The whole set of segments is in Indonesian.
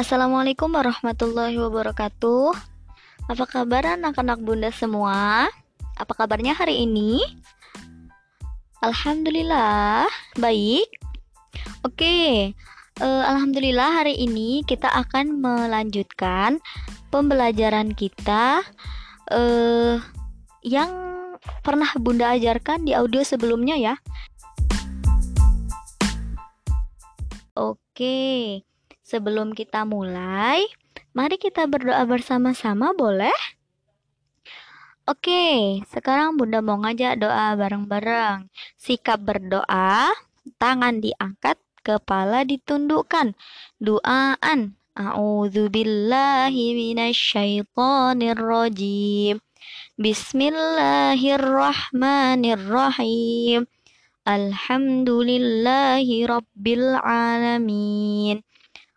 Assalamualaikum warahmatullahi wabarakatuh. Apa kabar anak-anak bunda semua? Apa kabarnya hari ini? Alhamdulillah, baik. Oke, uh, alhamdulillah hari ini kita akan melanjutkan pembelajaran kita uh, yang pernah bunda ajarkan di audio sebelumnya ya. Oke. Sebelum kita mulai, mari kita berdoa bersama-sama, boleh? Oke, sekarang Bunda mau ngajak doa bareng-bareng. Sikap berdoa, tangan diangkat, kepala ditundukkan. Doaan. A'udzubillahi minasyaitonirrajim. Bismillahirrahmanirrahim. Alhamdulillahi rabbil alamin.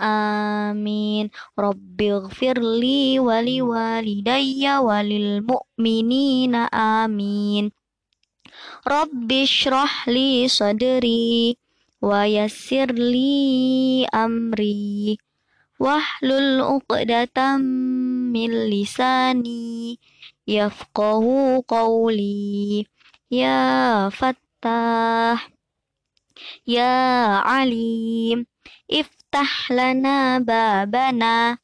Amin. Rabbighfirli wali walidayya walil mu'minina amin. Rabbi shrah li sadri wa yassir li amri wahlul uqdatam min lisani yafqahu qawli ya fattah ya alim Iftah lana babana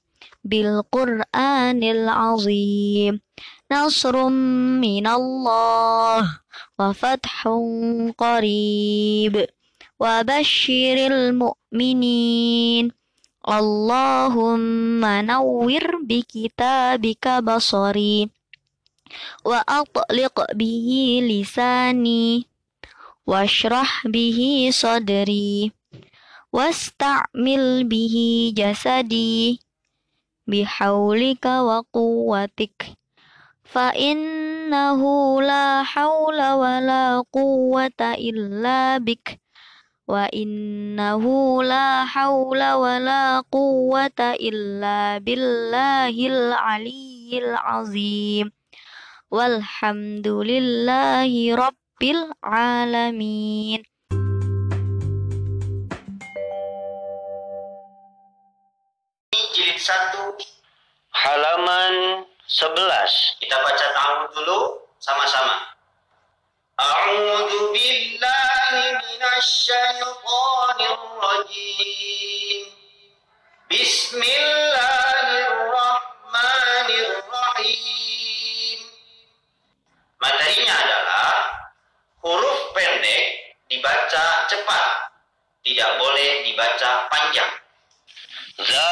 bil Qur'anil azim. Nasrum minallah wa fathun qarib. Wa bashiril mu'minin. Allahumma nawwir bi kitabika basari wa atliq bihi lisani bihi sadri واستعمل به جسدي بحولك وقوتك فإنه لا حول ولا قوة إلا بك وإنه لا حول ولا قوة إلا بالله العلي العظيم. والحمد لله رب العالمين. Halaman 11. Kita baca ta'awud dulu sama-sama. A'udzu billahi minasyaitonir rajim. Bismillahirrahmanirrahim. Materinya adalah huruf pendek dibaca cepat, tidak boleh dibaca panjang. Za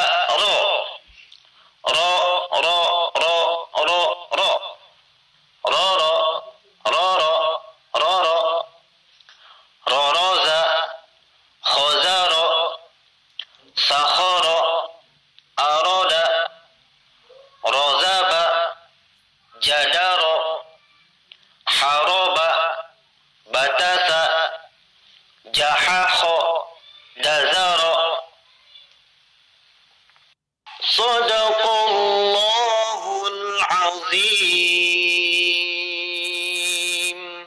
صدق